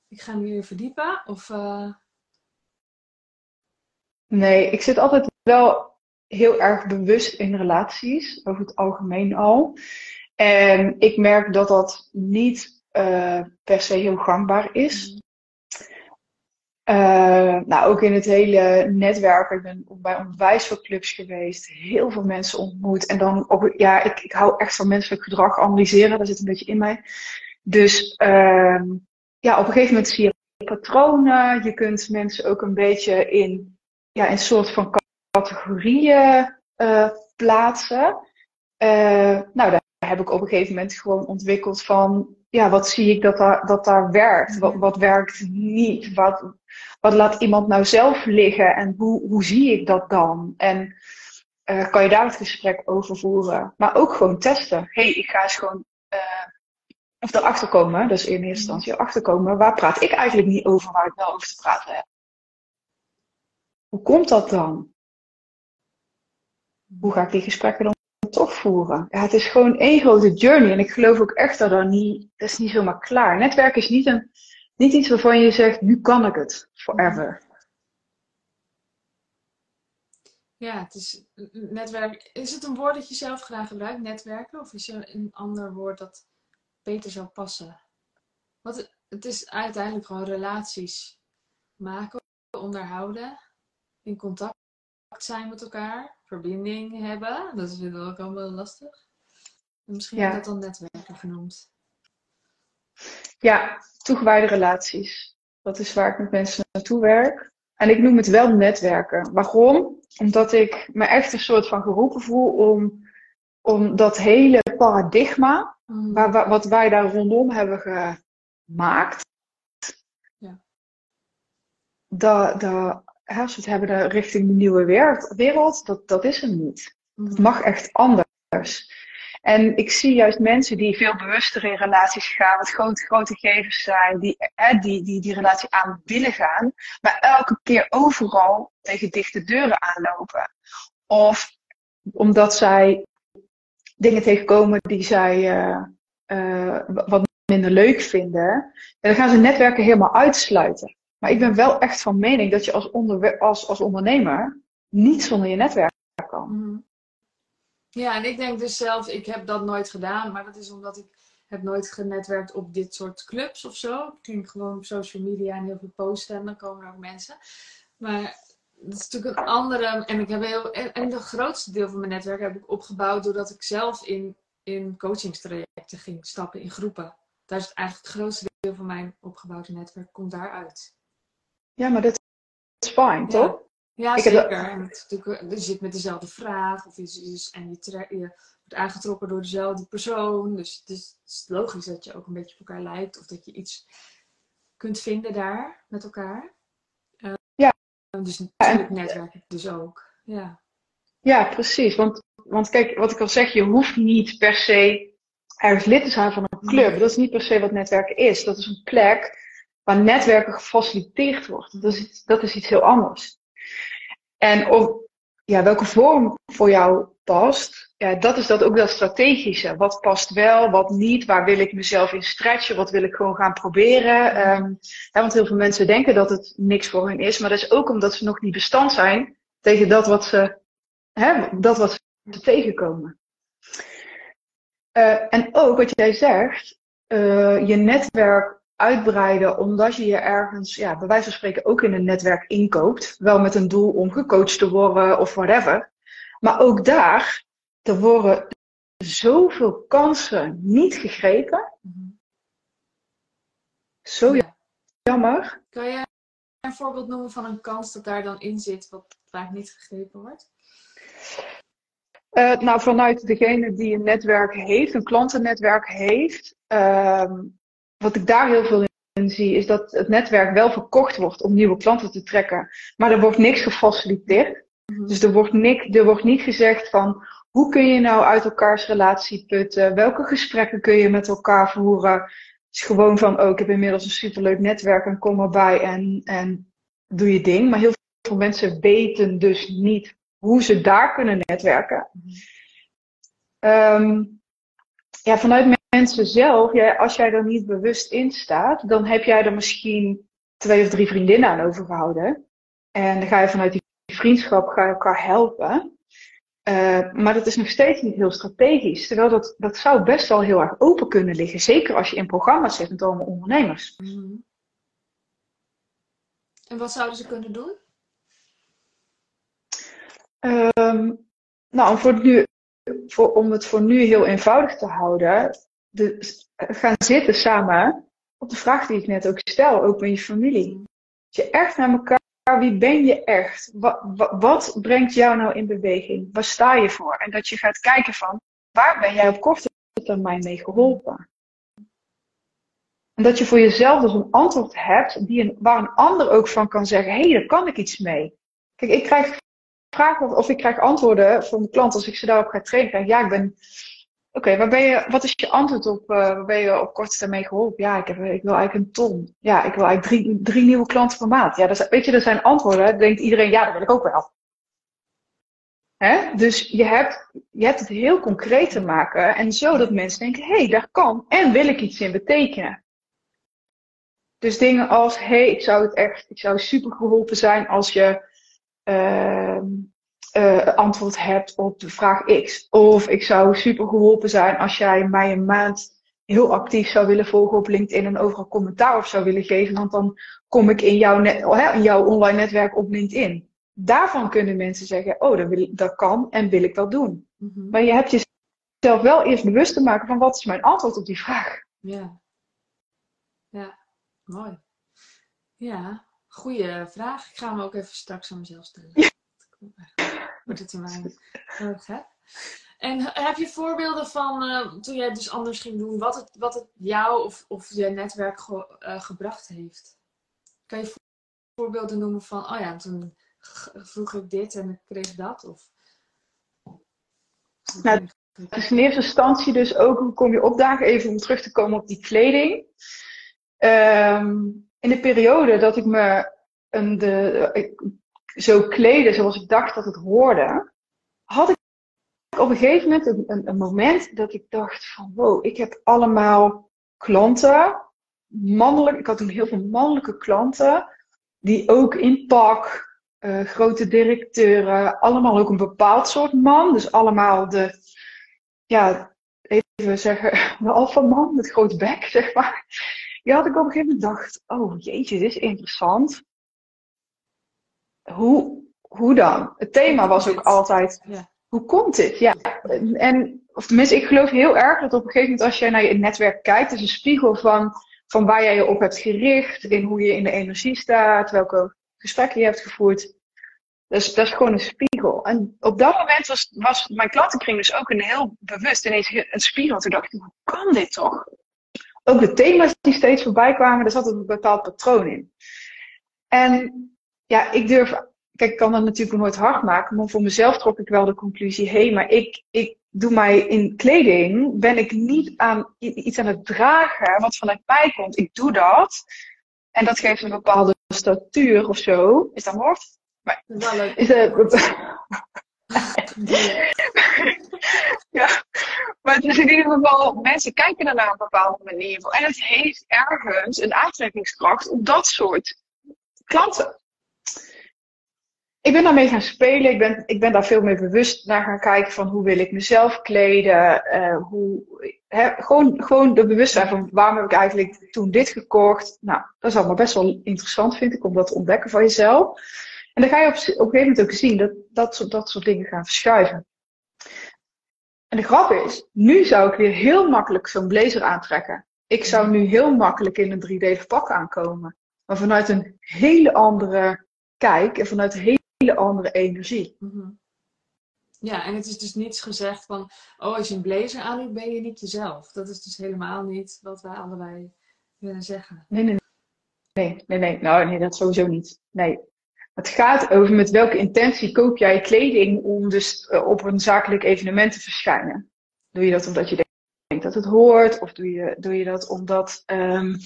ik ga nu weer verdiepen? Of, uh... Nee, ik zit altijd wel heel erg bewust in relaties, over het algemeen al. En ik merk dat dat niet uh, per se heel gangbaar is. Uh, nou, ook in het hele netwerk. Ik ben bij onderwijsclubs geweest, heel veel mensen ontmoet. En dan ook, ja, ik, ik hou echt van menselijk gedrag analyseren, dat zit een beetje in mij. Dus uh, ja, op een gegeven moment zie je patronen. Je kunt mensen ook een beetje in, ja, in een soort van categorieën uh, plaatsen. nou, heb ik op een gegeven moment gewoon ontwikkeld van, ja, wat zie ik dat daar, dat daar werkt? Wat, wat werkt niet? Wat, wat laat iemand nou zelf liggen en hoe, hoe zie ik dat dan? En uh, kan je daar het gesprek over voeren? Maar ook gewoon testen. hey, ik ga eens gewoon, uh, of erachter komen, dus in eerste instantie erachter komen, waar praat ik eigenlijk niet over waar ik wel over te praten heb? Hoe komt dat dan? Hoe ga ik die gesprekken dan het is gewoon één grote journey. En ik geloof ook echt dat dat niet, dat is niet zomaar klaar. Netwerk is niet, een, niet iets waarvan je zegt, nu kan ik het, forever. Ja, het is netwerk. Is het een woord dat je zelf graag gebruikt, netwerken? Of is er een ander woord dat beter zou passen? Want het is uiteindelijk gewoon relaties maken, onderhouden, in contact zijn met elkaar verbinding hebben. Dat vinden we ook allemaal lastig. Misschien ja. heb je dat dan netwerken genoemd. Ja, toegewijde relaties. Dat is waar ik met mensen naartoe werk. En ik noem het wel netwerken. Waarom? Omdat ik me echt een soort van geroepen voel om, om dat hele paradigma, mm. waar, wat wij daar rondom hebben gemaakt, ja. dat, dat, als we het hebben richting de nieuwe wereld, dat, dat is er niet. Het mag echt anders. En ik zie juist mensen die veel bewuster in relaties gaan, wat grote, grote gevers zijn, die, die, die die relatie aan willen gaan, maar elke keer overal tegen dichte deuren aanlopen. Of omdat zij dingen tegenkomen die zij uh, uh, wat minder leuk vinden, en dan gaan ze netwerken helemaal uitsluiten. Maar ik ben wel echt van mening dat je als, onder, als, als ondernemer niet zonder je netwerk kan. Mm. Ja, en ik denk dus zelf, ik heb dat nooit gedaan, maar dat is omdat ik heb nooit genetwerkt op dit soort clubs of zo. Ik ging gewoon op social media en heel veel posten en dan komen er ook mensen. Maar dat is natuurlijk een andere. En ik heb heel. En, het grootste deel van mijn netwerk heb ik opgebouwd doordat ik zelf in, in coachingstrajecten ging stappen in groepen. Daar is eigenlijk het grootste deel van mijn opgebouwde netwerk komt daaruit. Ja, maar dat is fijn, toch? Ja, zeker. En je zit met dezelfde vraag of en je, je, wordt aangetrokken door dezelfde persoon. Dus het is, het is, logisch dat je ook een beetje op elkaar lijkt of dat je iets kunt vinden daar met elkaar. Uh, ja. Dus natuurlijk netwerk ik dus ook. Ja, ja precies. Want, want kijk, wat ik al zeg, je hoeft niet per se ergens lid te zijn van een club. Dat is niet per se wat netwerken is. Dat is een plek waar netwerken gefaciliteerd wordt. Dat is, dat is iets heel anders. En of, ja, welke vorm voor jou past, ja, dat is dat ook dat strategische. Wat past wel, wat niet, waar wil ik mezelf in stretchen, wat wil ik gewoon gaan proberen. Um, want heel veel mensen denken dat het niks voor hen is, maar dat is ook omdat ze nog niet bestand zijn tegen dat wat ze, hè, dat wat ze tegenkomen. Uh, en ook wat jij zegt, uh, je netwerk uitbreiden omdat je je ergens, ja, bij wijze van spreken ook in een netwerk inkoopt. Wel met een doel om gecoacht te worden of whatever. Maar ook daar, er worden zoveel kansen niet gegrepen. Zo jammer. Kan je een voorbeeld noemen van een kans dat daar dan in zit, wat vaak niet gegrepen wordt? Uh, nou, vanuit degene die een netwerk heeft, een klantennetwerk heeft, uh, wat ik daar heel veel in zie, is dat het netwerk wel verkocht wordt om nieuwe klanten te trekken. Maar er wordt niks gefaciliteerd. Mhm. Dus er wordt, niks, er wordt niet gezegd van hoe kun je nou uit elkaars relatie putten? Welke gesprekken kun je met elkaar voeren? Het is gewoon van, oh, ik heb inmiddels een superleuk netwerk en kom erbij en, en doe je ding. Maar heel veel mensen weten dus niet hoe ze daar kunnen netwerken. Um, ja, vanuit mensen zelf, ja, als jij er niet bewust in staat, dan heb jij er misschien twee of drie vriendinnen aan overgehouden. En dan ga je vanuit die vriendschap ga je elkaar helpen. Uh, maar dat is nog steeds niet heel strategisch. Terwijl dat, dat zou best wel heel erg open kunnen liggen. Zeker als je in programma's zit met allemaal ondernemers. Mhm. En wat zouden ze kunnen doen? Um, nou, voor nu, voor, om het voor nu heel eenvoudig te houden, de, gaan zitten samen op de vraag die ik net ook stel, ook met je familie. Dat je echt naar elkaar, wie ben je echt? Wat, wat, wat, brengt jou nou in beweging? Waar sta je voor? En dat je gaat kijken van, waar ben jij op korte termijn mee geholpen? En dat je voor jezelf dus een antwoord hebt die een, waar een ander ook van kan zeggen, hé, hey, daar kan ik iets mee. Kijk, ik krijg vragen of ik krijg antwoorden van mijn klant als ik ze daarop ga trainen. ja, ik ben Oké, je, wat is je antwoord op, uh, waar ben je op korte termijn geholpen? Ja, ik, heb, ik wil eigenlijk een ton. Ja, ik wil eigenlijk drie, drie nieuwe klanten per maand. Ja, dat weet je, dat zijn antwoorden. Dan denkt iedereen, ja, dat wil ik ook wel. Hè? Dus je hebt, je hebt het heel concreet te maken. En zo dat mensen denken, hé, hey, daar kan. En wil ik iets in betekenen. Dus dingen als, hé, hey, ik zou het echt, ik zou super geholpen zijn als je... Uh, uh, antwoord hebt op de vraag X. Of ik zou super geholpen zijn als jij mij een maand heel actief zou willen volgen op LinkedIn en overal commentaar op zou willen geven. Want dan kom ik in jouw, net, hè, in jouw online netwerk op LinkedIn. Daarvan kunnen mensen zeggen, oh, dat, wil, dat kan en wil ik wel doen. Mhm. Maar je hebt mezelf wel eerst bewust te maken van wat is mijn antwoord op die vraag. Ja. Ja, mooi. Ja, goede vraag. Ik ga hem ook even straks aan mezelf stellen. Ja. [LAUGHS] In mij nodig heb. En heb je voorbeelden van uh, toen jij het dus anders ging doen, wat het, wat het jou of, of je netwerk ge, uh, gebracht heeft? Kan je voorbeelden noemen van, oh ja, toen vroeg ik dit en ik kreeg dat? Of... Nou, dus in eerste instantie dus ook, hoe kom je opdagen, even om terug te komen op die kleding. Um, in de periode dat ik me een, de, ik, zo kleden zoals ik dacht dat het hoorde, had ik op een gegeven moment een, een, een, moment dat ik dacht van wow, ik heb allemaal klanten, mannelijk, ik had toen heel veel mannelijke klanten, die ook in pak, uh, grote directeuren, allemaal ook een bepaald soort man, dus allemaal de, ja, even zeggen, [LAUGHS] de alfaman, met groot bek, [LAUGHS] zeg maar. Ja, had ik op een gegeven moment dacht, oh jeetje, dit is interessant. Hoe, hoe dan? Het thema was ook altijd, ja. hoe komt dit? Ja, en, of tenminste, ik geloof heel erg dat op een gegeven moment als jij naar je netwerk kijkt, is een spiegel van, van waar jij je op hebt gericht, in hoe je in de energie staat, welke gesprekken je hebt gevoerd. Dus dat is gewoon een spiegel. En op dat moment was, was mijn klantenkring dus ook een heel bewust ineens een spiegel. Toen dacht ik, hoe kan dit toch? Ook de thema's die steeds voorbij kwamen, daar zat een bepaald patroon in. En ja, ik durf, kijk, ik kan dat natuurlijk nooit hard maken, maar voor mezelf trok ik wel de conclusie, hé, hey, maar ik, ik doe mij in kleding, ben ik niet aan iets aan het dragen wat vanuit mij komt. Ik doe dat. En dat geeft een bepaalde statuur of zo. Is dat woord? Maar, is het, [LAUGHS] ja, maar het is in ieder geval, mensen kijken er naar een bepaalde manier voor. En het heeft ergens een aantrekkingskracht op dat soort klanten. Ik ben daarmee gaan spelen. Ik ben, ik ben daar veel meer bewust naar gaan kijken van hoe wil ik mezelf kleden. Uh, hoe, gewoon, gewoon de bewustzijn van waarom heb ik eigenlijk toen dit gekocht. Nou, dat is allemaal best wel interessant vind ik om dat te ontdekken van jezelf. En dan ga je op, op een gegeven moment ook zien dat dat soort, dat soort dingen gaan verschuiven. En de grap is, nu zou ik weer heel makkelijk zo'n blazer aantrekken. Ik zou nu heel makkelijk in een driedelig pak aankomen. Maar vanuit een hele andere kijk en vanuit een hele andere energie. Mhm. Ja, en het is dus niets gezegd van, oh, als je een blazer aandoet, ben je niet jezelf. Dat is dus helemaal niet wat wij allebei willen zeggen. Nee, nee, nee. Nee, nee, Nou, nee, dat sowieso niet. Nee. Het gaat over met welke intentie koop jij kleding om dus eh, op een zakelijk evenement te verschijnen. Doe je dat omdat je denkt dat het hoort? Of doe je, doe je dat omdat, um,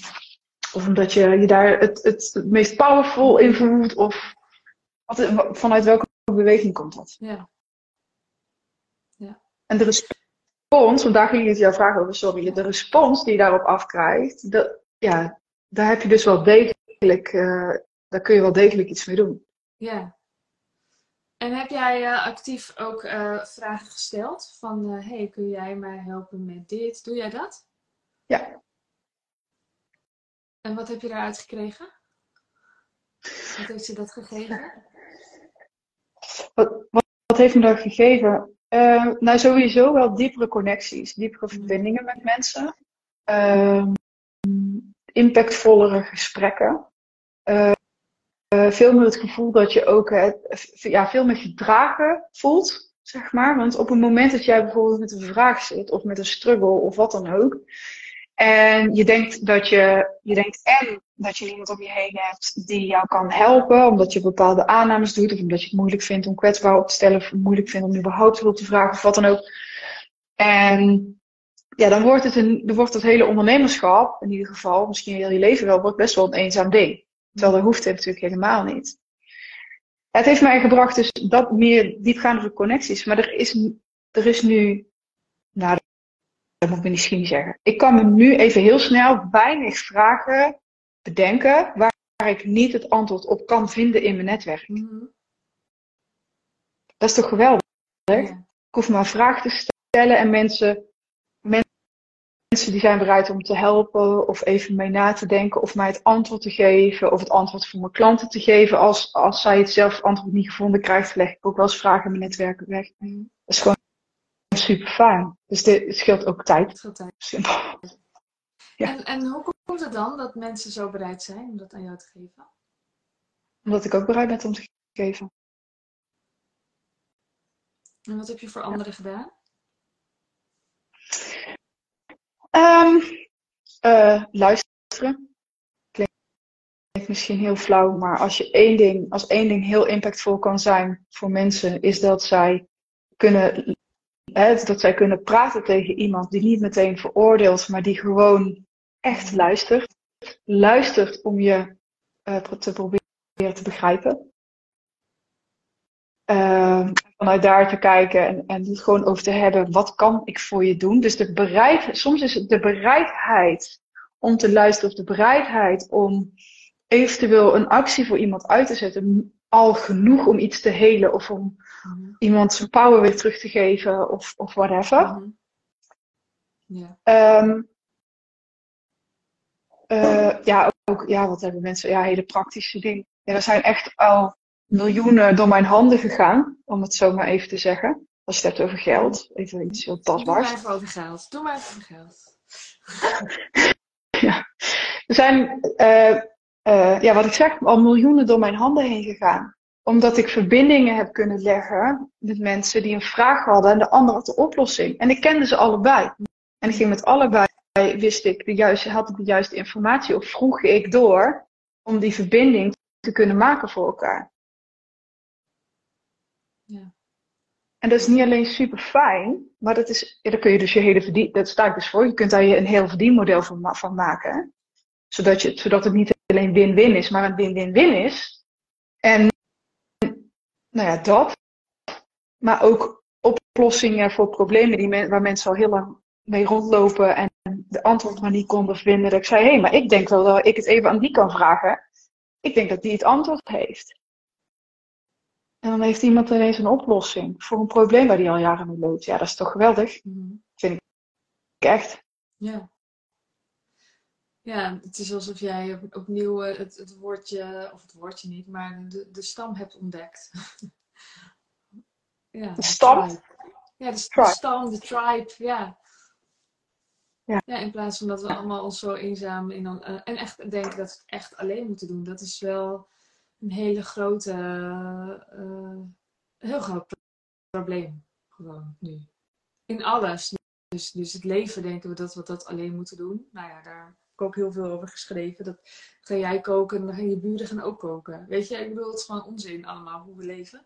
of omdat je je daar het, het, het meest powerful in voelt? Of wat, vanuit welke beweging komt dat? Ja. ja. En de respons, want daar ging het jouw vraag over, sorry. De respons die je daarop afkrijgt, dat, ja, daar heb je dus wel degelijk uh, daar kun je wel degelijk iets mee doen. Ja. En heb jij uh, actief ook uh, vragen gesteld? Van, hey, kun jij mij helpen met dit? Doe jij dat? Ja. En wat heb je daaruit gekregen? Wat heeft je dat gegeven? Wat, wat, wat heeft me dat gegeven? nou, sowieso wel diepere connecties, diepere mm. verbindingen met mensen. Ehm, impactvollere gesprekken. Uh, veel meer het gevoel dat je ook uh, ja, veel meer gedragen voelt, zeg maar. Want op het moment dat jij bijvoorbeeld met een vraag zit, of met een struggle, of wat dan ook. En je denkt dat je, je denkt en dat je iemand om je heen hebt die jou kan helpen, omdat je bepaalde aannames doet, of omdat je het moeilijk vindt om kwetsbaar op te stellen, of moeilijk vindt om überhaupt hulp te vragen, of wat dan ook. En ja, dan wordt het een, dan wordt het hele ondernemerschap, in ieder geval, misschien heel je leven wel, wordt best wel een eenzaam ding. Terwijl dat hoeft het natuurlijk helemaal niet. Het heeft mij gebracht dus dat meer diepgaande connecties. Maar er is, er is nu, dat moet ik misschien niet zeggen. Ik kan me nu even heel snel weinig vragen bedenken waar ik niet het antwoord op kan vinden in mijn netwerk. Mhm. Dat is toch geweldig? Ik hoef maar vragen te stellen en mensen mensen die zijn bereid om te helpen of even mee na te denken of mij het antwoord te geven of het antwoord voor mijn klanten te geven. Als, als zij het zelf antwoord niet gevonden krijgt, leg ik ook wel eens vragen in mijn netwerk weg. Dat is gewoon super fijn. Dus dit scheelt ook tijd. Scheelt. Ja. En, en hoe komt het dan dat mensen zo bereid zijn om dat aan jou te geven? Omdat ik ook bereid ben om te geven. En wat heb je voor anderen gedaan? Ehm, eh, luisteren. Klinkt misschien heel flauw, maar als, je één ding, als één ding heel impactvol kan zijn voor mensen, is dat zij kunnen, dat zij kunnen praten tegen iemand die niet meteen veroordeelt, maar die gewoon echt luistert. Luistert om je uh, te proberen te begrijpen. Uh, vanuit daar te kijken en, en het gewoon over te hebben, wat kan ik voor je doen? Dus de bereid, soms is het de bereidheid om te luisteren of de bereidheid om eventueel een actie voor iemand uit te zetten al genoeg om iets te helen of om mm-hmm. iemand zijn power weer terug te geven of, of whatever. Yeah. Um, uh, ja, ook, ja, wat hebben mensen? Ja, hele praktische dingen. Ja, er zijn echt al miljoenen door mijn handen gegaan, om het zo maar even te zeggen. Als je het hebt over geld, even iets heel tastbaars. Doe maar even over geld. Doe maar even over geld. [LAUGHS] ja. Er zijn, uh, uh, ja, wat ik zeg, al miljoenen door mijn handen heen gegaan. Omdat ik verbindingen heb kunnen leggen met mensen die een vraag hadden en de ander had de oplossing. En ik kende ze allebei. En ik ging met allebei, wist ik de juiste, had ik de juiste informatie of vroeg ik door om die verbinding te kunnen maken voor elkaar. Ja. En dat is niet alleen super fijn, maar dat is, ja, daar kun je dus je hele verdien, dat sta ik dus voor. Je kunt daar je een heel verdienmodel van, van maken. Zodat, je, zodat het niet alleen win-win is, maar een win-win-win is. En nou ja, dat. Maar ook oplossingen voor problemen die waar mensen al heel lang mee rondlopen en de antwoord maar niet konden vinden. Dat ik zei, hé, hey, maar ik denk wel dat ik het even aan die kan vragen. Ik denk dat die het antwoord heeft. En dan heeft iemand ineens een oplossing voor een probleem waar die al jaren mee loopt. Ja, dat is toch geweldig? Mm. Vind ik echt. Ja. Ja, het is alsof jij opnieuw eh, het, het woordje, of het woordje niet, maar de, de stam hebt ontdekt. ja, de stam? Ja, de, de, stam, de tribe, ja. ja. Ja, in plaats van dat we allemaal ons zo eenzaam in, uh, en echt denken dat we het echt alleen moeten doen. Dat is wel een hele grote, uh, heel groot probleem gewoon nu. In alles. Dus, dus het leven denken we dat we dat alleen moeten doen. Nou ja, daar ik ook heel veel over geschreven. Dat ga jij koken en dan gaan je buren gaan ook koken. Weet je, ik bedoel, het is gewoon onzin allemaal hoe we leven.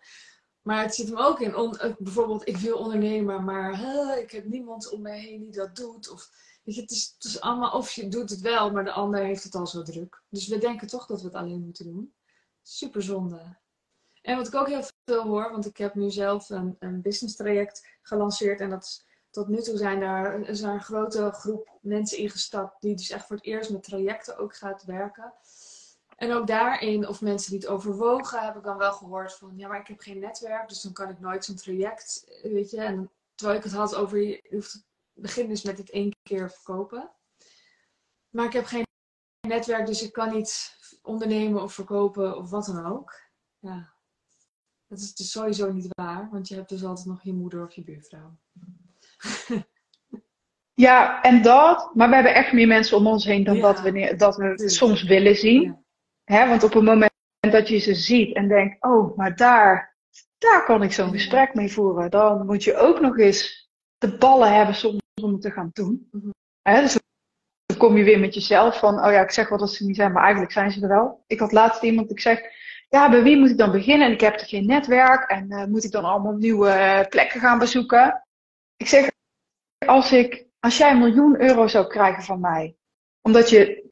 Maar het zit hem ook in, on, eh, bijvoorbeeld, ik wil ondernemen, maar ik heb niemand om mij heen die dat doet. Of, weet je, het is, het is allemaal, of je doet het wel, maar de ander heeft het al zo druk. Dus we denken toch dat we het alleen moeten doen. Super zonde. En wat ik ook heel veel hoor, want ik heb nu zelf een, een business traject gelanceerd. En dat is, tot nu toe zijn daar, is een grote groep mensen ingestapt die dus echt voor het eerst met trajecten ook gaat werken. En ook daarin, of mensen die het overwogen, heb ik dan wel gehoord van, ja, maar ik heb geen netwerk, dus dan kan ik nooit zo'n traject, weet je. En terwijl ik het had over, je hoeft, begin dus met dit één keer verkopen. Maar ik heb geen netwerk, dus ik kan niet ondernemen of verkopen of wat dan ook. Ja, dat is dus sowieso niet waar, want je hebt dus altijd nog je moeder of je buurvrouw. [LAUGHS] ja, en dat, maar we hebben echt meer mensen om ons heen dan dat we, dat we soms willen zien. Ja. want op het moment dat je ze ziet en denkt, oh, maar daar, daar kan ik zo'n gesprek mee voeren, dan moet je ook nog eens de ballen hebben soms om het te gaan doen. Mm dus dan kom je weer met jezelf van, oh ja, ik zeg wel dat ze niet zijn, maar eigenlijk zijn ze er wel. Ik had laatst iemand, ik zeg, ja, bij wie moet ik dan beginnen? En ik heb er geen netwerk en uh, moet ik dan allemaal nieuwe uh, plekken gaan bezoeken? Ik zeg, als, ik, als jij een miljoen euro zou krijgen van mij, omdat je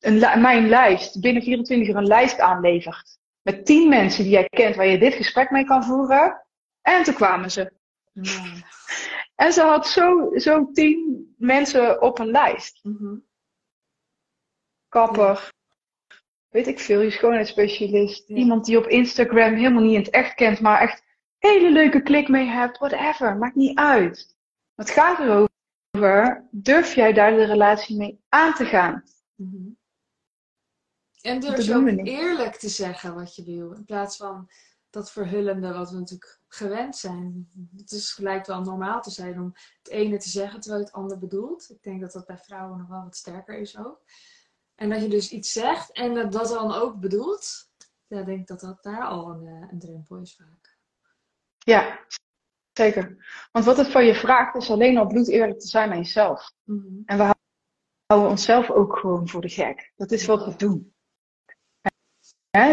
een, mijn lijst, binnen 24 uur een lijst aanlevert, met 10 mensen die jij kent waar je dit gesprek mee kan voeren, en toen kwamen ze. En ze had zo, zo tien mensen op een lijst. Mm Kapper, weet ik veel, je schoonheidsspecialist. Iemand die op Instagram helemaal niet in het echt kent, maar echt hele leuke klik mee hebt. Whatever, maakt niet uit. Het gaat erover, durf jij daar de relatie mee aan te gaan? Mm En durf je ook eerlijk te zeggen wat je wil. In plaats van dat verhullende wat we natuurlijk gewend zijn. Het is gelijk wel normaal te zijn om het ene te zeggen terwijl het ander bedoelt. Ik denk dat dat bij vrouwen nog wel wat sterker is ook. En dat je dus iets zegt en dat dat dan ook bedoelt. Ja, ik denk dat dat daar al een, eh, een drempel is vaak. Ja, zeker. Want wat het van je vraagt is alleen al bloed eerlijk te zijn aan jezelf. Mhm. En we houden onszelf ook gewoon voor de gek. Dat is wat we doen.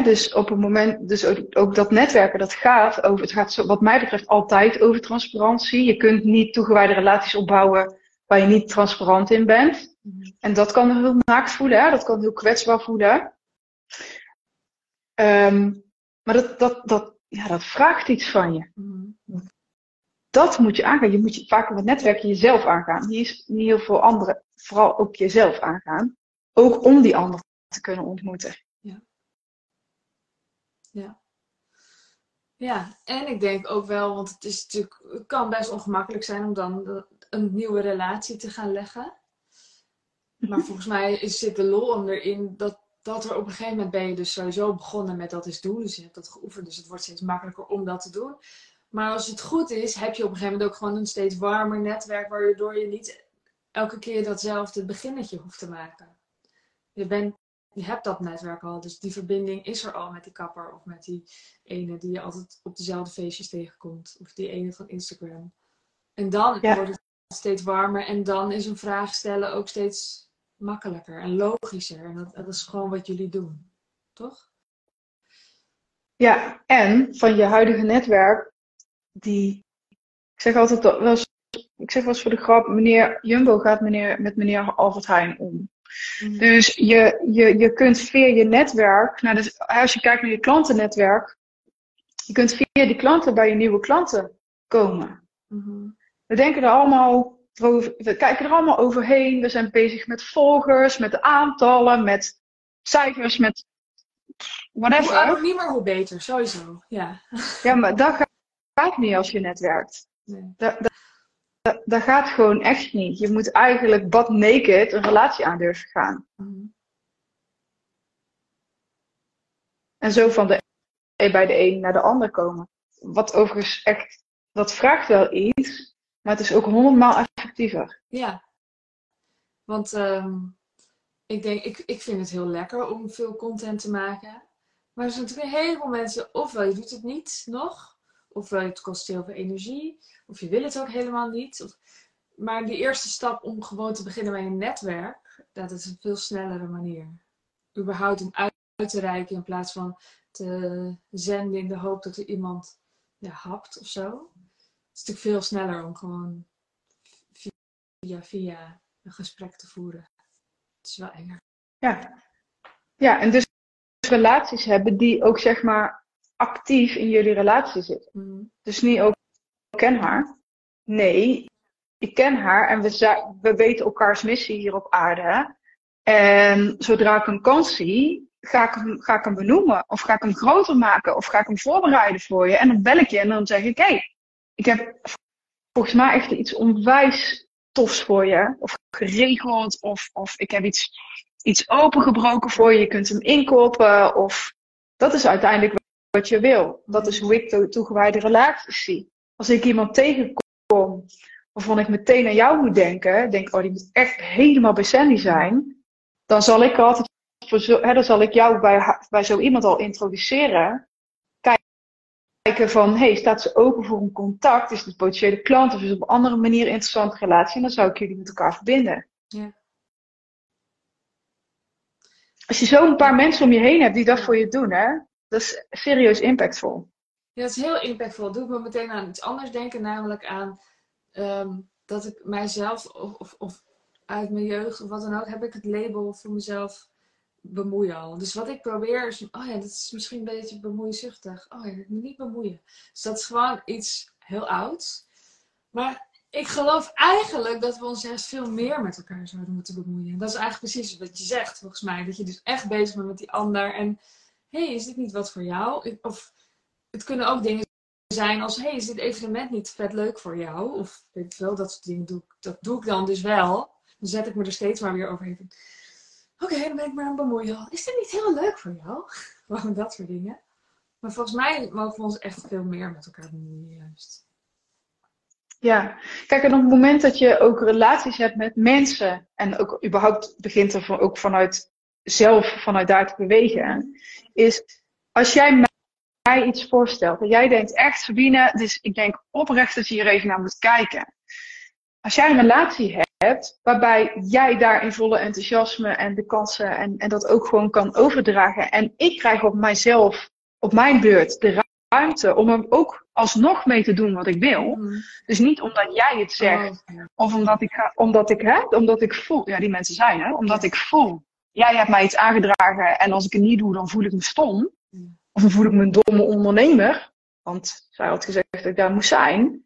Dus op het moment, dus ook, ook dat netwerken, dat gaat over, het gaat zo, wat mij betreft altijd over transparantie. Je kunt niet toegewijde relaties opbouwen waar je niet transparant in bent. Mhm. En dat kan heel naakt voelen, hè? dat kan heel kwetsbaar voelen. Ehm, maar dat, dat, dat, ja, dat vraagt iets van je. Mhm. Dat moet je aangaan. Je moet je, vaak op het netwerk jezelf aangaan. Niet, niet heel veel anderen, vooral ook jezelf aangaan. Ook om die ander te kunnen ontmoeten. Ja. Ja, en ik denk ook wel, want het, is natuurlijk, het kan best ongemakkelijk zijn om dan een nieuwe relatie te gaan leggen. Maar volgens mij zit de lol erin dat, dat er op een gegeven moment ben je dus sowieso begonnen met dat eens doen. Dus je hebt dat geoefend, dus het wordt steeds makkelijker om dat te doen. Maar als het goed is, heb je op een gegeven moment ook gewoon een steeds warmer netwerk, waardoor je niet elke keer datzelfde beginnetje hoeft te maken. Je, bent, je hebt dat netwerk al, dus die verbinding is er al met die kapper of met die ene die je altijd op dezelfde feestjes tegenkomt. Of die ene van Instagram. En dan Ja. wordt het steeds warmer en dan is een vraag stellen ook steeds makkelijker en logischer. En dat, dat is gewoon wat jullie doen, toch? Ja, en van je huidige netwerk, die, ik zeg altijd dat- ik zeg wel eens voor de grap, meneer Jumbo gaat meneer, met meneer Albert Heijn om. Mhm. Dus je, je, je kunt via je netwerk, nou dus als je kijkt naar je klantennetwerk, je kunt via die klanten bij je nieuwe klanten komen. Mhm. We denken er allemaal, we kijken er allemaal overheen. We zijn bezig met volgers, met aantallen, met cijfers, met Hoe whatever. niet meer hoe beter, sowieso. Ja. Ja, maar dat gaat- niet als je netwerkt. Nee. Dat, dat, dat, dat gaat gewoon echt niet. Je moet eigenlijk bad naked een relatie aan durven gaan. Mhm. En zo van de bij de een naar de ander komen. Wat overigens echt, dat vraagt wel iets, maar het is ook honderdmaal effectiever. Ja. Want ehm, ik denk, ik, ik vind het heel lekker om veel content te maken. Maar er zijn natuurlijk een heleboel mensen, ofwel je doet het niet nog, ofwel het kost heel veel energie, of je wil het ook helemaal niet. Maar die eerste stap om gewoon te beginnen met een netwerk, dat is een veel snellere manier. Überhaupt om uit te reiken in plaats van te zenden in de hoop dat er iemand ja, hapt of zo. Het is natuurlijk veel sneller om gewoon via via een gesprek te voeren. Het is wel enger. Ja. Ja, en dus relaties hebben die ook zeg maar actief in jullie relatie zitten. Mhm. Dus niet ook, ik ken haar. Nee, ik ken haar en we, we weten elkaars missie hier op aarde. En zodra ik een kans zie, ga ik, hem, ga ik hem benoemen. Of ga ik hem groter maken. Of ga ik hem voorbereiden voor je. En dan bel ik je en dan zeg ik, hé, hey, ik heb volgens mij echt iets onwijs tofs voor je. Of geregeld. Of, of ik heb iets, iets opengebroken voor je. Je kunt hem inkopen. Of dat is uiteindelijk wat je wil. Dat is hoe ik to- toegewijde relaties zie. Als ik iemand tegenkom waarvan ik meteen aan jou moet denken, denk, oh, die moet echt helemaal bij Sandy zijn, dan zal ik altijd hè, dan zal ik jou bij, bij zo iemand al introduceren. Kijken van, hey, staat ze open voor een contact? Is het een potentiële klant of is het op een andere manier een interessante relatie? En dan zou ik jullie met elkaar verbinden. Ja. Als je zo een paar mensen om je heen hebt die dat voor je doen, hè, dat is serieus impactvol. Ja, het is heel impactvol. Doe ik me meteen aan iets anders denken, namelijk aan ehm, dat ik mijzelf of, of, of uit mijn jeugd of wat dan ook, heb ik het label voor mezelf bemoeien al. Dus wat ik probeer is, oh ja, dat is misschien een beetje bemoeizuchtig. Oh ja, ik moet niet bemoeien. Dus dat is gewoon iets heel ouds. Maar ik geloof eigenlijk dat we ons juist veel meer met elkaar zouden moeten bemoeien. Dat is eigenlijk precies wat je zegt, volgens mij. Dat je dus echt bezig bent met die ander. En hé, hey, is dit niet wat voor jou? Of het kunnen ook dingen zijn als: hey, is dit evenement niet vet leuk voor jou? Of weet ik veel, dat soort dingen doe ik, dat doe ik dan dus wel. Dan zet ik me er steeds maar weer overheen. Oké, dan ben ik maar aan het bemoeien. Is dit niet heel leuk voor jou? [LAUGHS] Gewoon dat soort dingen. Maar volgens mij mogen we ons echt veel meer met elkaar bemoeien, juist. Ja, kijk, en op het moment dat je ook relaties hebt met mensen, en ook überhaupt begint er van, ook vanuit zelf, vanuit daar te bewegen, is als jij mij iets voorstelt en jij denkt echt, Sabine, dus ik denk oprecht dat je hier even naar moet kijken. Als jij een relatie hebt waarbij jij daar in volle enthousiasme en de kansen en, en dat ook gewoon kan overdragen en ik krijg op mijzelf, op mijn beurt, de ruimte om er ook alsnog mee te doen wat ik wil. Mm. Dus niet omdat jij het zegt, oh, of omdat ik, ga, omdat, ik, hè, omdat ik voel, ja die mensen zijn hè, omdat ik voel, jij hebt mij iets aangedragen en als ik het niet doe, dan voel ik me stom. Of dan voel ik me een domme ondernemer, want zij had gezegd dat ik daar moest zijn.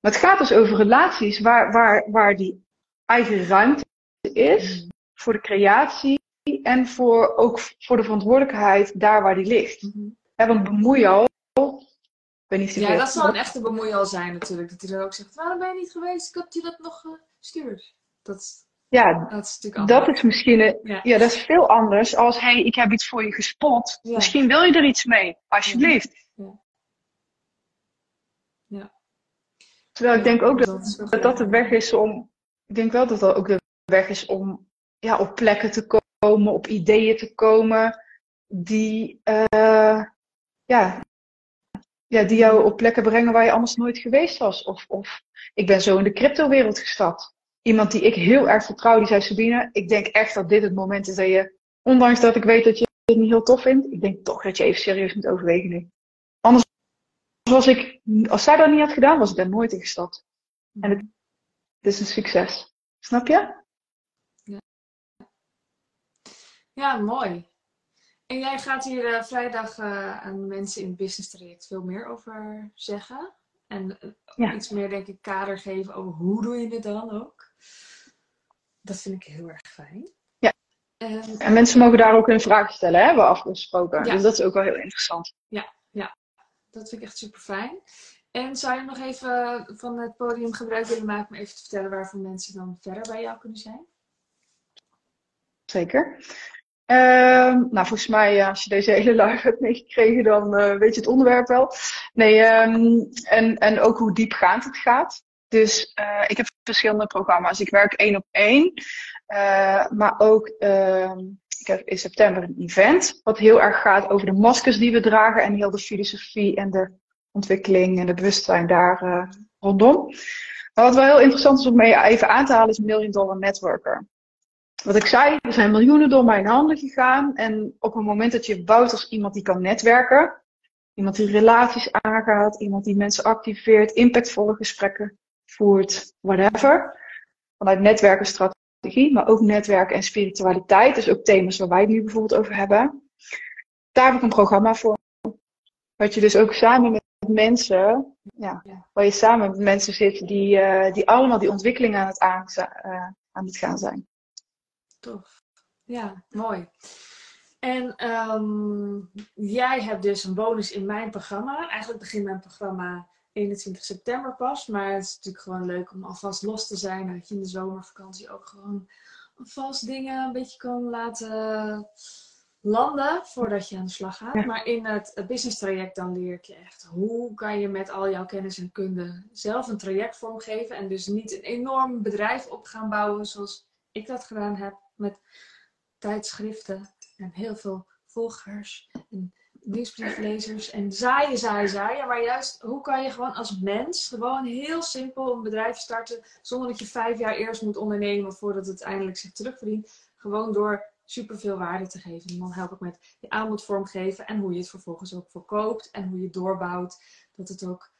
Maar het gaat dus over relaties waar, waar, waar die eigen ruimte is mm. voor de creatie en voor, ook voor de verantwoordelijkheid daar waar die ligt. Mm -hmm. bemoei al ja, dat zal een echte bemoeial zijn natuurlijk. Dat hij dan ook zegt, waarom ben je niet geweest? Ik had je dat nog gestuurd. Dat, ja, dat is natuurlijk Dat is misschien, een, ja. dat is veel anders als, hey, ik heb iets voor je gespot. Misschien wil je er iets mee, alsjeblieft. Ja. ja. Terwijl ik denk ook dat dat, dat de weg is om, ik denk wel dat dat ook de weg is om ja, op plekken te komen, op ideeën te komen die, uh, ja, ja, die jou op plekken brengen waar je anders nooit geweest was. Of, of ik ben zo in de crypto-wereld gestapt. Iemand die ik heel erg vertrouw, die zei Sabine, ik denk echt dat dit het moment is dat je, ondanks dat ik weet dat je het niet heel tof vindt, ik denk toch dat je even serieus moet overwegen nu. Anders was ik, als zij dat niet had gedaan, was ik daar nooit in gestapt. En het, het is een succes. Snap je? Ja, ja mooi. En jij gaat hier uh, vrijdag uh, aan mensen in het business traject veel meer over zeggen. En uh, iets meer, denk ik, kader geven over hoe doe je het dan ook. Dat vind ik heel erg fijn. Ja. En, en mensen mogen daar ook hun vragen stellen, hebben we afgesproken. Ja. Dus dat is ook wel heel interessant. Ja, ja. Dat vind ik echt super fijn. En zou je nog even van het podium gebruik willen maken om even te vertellen waarvoor mensen dan verder bij jou kunnen zijn? Zeker. Ehm, nou, volgens mij, als je deze hele live hebt meegekregen, dan uh, weet je het onderwerp wel. Nee, um, en, en ook hoe diepgaand het gaat. Dus uh, ik heb verschillende programma's. Ik werk één op één. Maar ook, uh, ik heb in september een event. Wat heel erg gaat over de maskers die we dragen. En heel de filosofie en de ontwikkeling en de bewustzijn daar rondom. Maar wat wel heel interessant is om mee even aan te halen, is Million Dollar Networker wat ik zei, er zijn miljoenen door mijn handen gegaan. En op het moment dat je bouwt als iemand die kan netwerken, iemand die relaties aangaat, iemand die mensen activeert, impactvolle gesprekken voert, whatever. Vanuit netwerkenstrategie, maar ook netwerken en spiritualiteit. Dus ook thema's waar wij het nu bijvoorbeeld over hebben. Daar heb ik een programma voor. Wat je dus ook samen met mensen, ja, waar je samen met mensen zit die, uh, die allemaal die ontwikkeling aan het, aan, uh, aan het gaan zijn. Tof. Ja, mooi. En um, jij hebt dus een bonus in mijn programma. Eigenlijk begint mijn programma 21 september pas. Maar het is natuurlijk gewoon leuk om alvast los te zijn. Dat je in de zomervakantie ook gewoon alvast dingen een beetje kan laten landen voordat je aan de slag gaat. Maar in het business traject dan leer ik je echt hoe kan je met al jouw kennis en kunde zelf een traject vormgeven. En dus niet een enorm bedrijf op gaan bouwen zoals ik dat gedaan heb met tijdschriften en heel veel volgers en nieuwsbrieflezers en zaaien, zaaien, zaaien. Maar juist, hoe kan je gewoon als mens gewoon heel simpel een bedrijf starten zonder dat je vijf jaar eerst moet ondernemen voordat het eindelijk zich terugverdient. Gewoon door superveel waarde te geven. En dan help ik met je aanbod vormgeven en hoe je het vervolgens ook verkoopt en hoe je doorbouwt. Dat het ook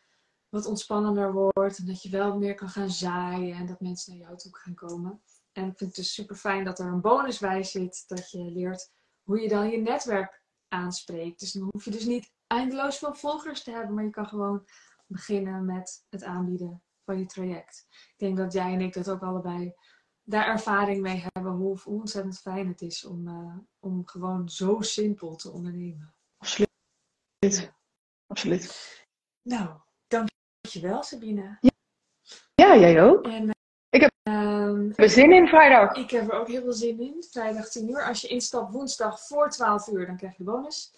wat ontspannender wordt en dat je wel meer kan gaan zaaien en dat mensen naar jou toe gaan komen. En ik vind het dus super fijn dat er een bonus bij zit. Dat je leert hoe je dan je netwerk aanspreekt. Dus dan hoef je dus niet eindeloos veel volgers te hebben. Maar je kan gewoon beginnen met het aanbieden van je traject. Ik denk dat jij en ik dat ook allebei daar ervaring mee hebben. Hoe, ontzettend fijn het is om, uh, om gewoon zo simpel te ondernemen. Absoluut. Absoluut. Nou, dankjewel Sabine. Ja, ja jij ook. En, ik heb er zin in vrijdag. Ik heb er ook heel veel zin in. Vrijdag 10 uur. Als je instapt woensdag voor 12 uur, dan krijg je de bonus.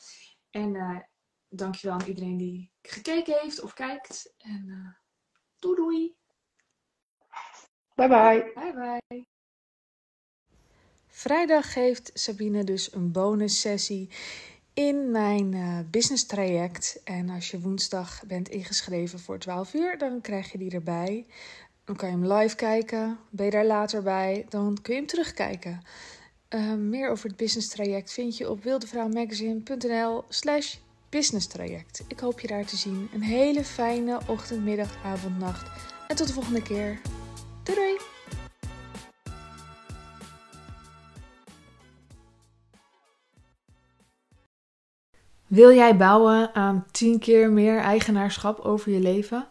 En uh, dankjewel aan iedereen die gekeken heeft of kijkt. En uh, doei doei. Bye bye. Bye bye. Vrijdag geeft Sabine dus een bonus sessie in mijn uh, business traject. En als je woensdag bent ingeschreven voor 12 uur, dan krijg je die erbij. Dan kan je hem live kijken. Ben je daar later bij, dan kun je hem terugkijken. Uh, meer over het business traject vind je op wildevrouwmagazine.nl slash business traject. Ik hoop je daar te zien. Een hele fijne ochtend, middag, avond, nacht. En tot de volgende keer. Doei doei! Wil jij bouwen aan 10 keer meer eigenaarschap over je leven?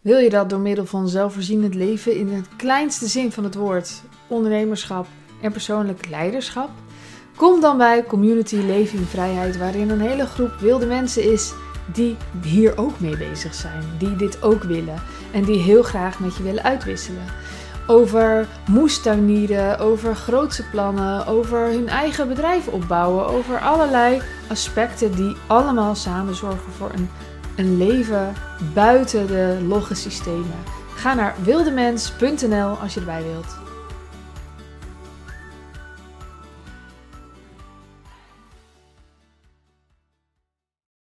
Wil je dat door middel van zelfvoorzienend leven in het kleinste zin van het woord, ondernemerschap en persoonlijk leiderschap? Kom dan bij Community Leven in Vrijheid, waarin een hele groep wilde mensen is die hier ook mee bezig zijn, die dit ook willen en die heel graag met je willen uitwisselen over moestuinieren, over grootse plannen, over hun eigen bedrijf opbouwen, over allerlei aspecten die allemaal samen zorgen voor een, een leven buiten de logge systemen. Ga naar wildemens.nl als je erbij wilt.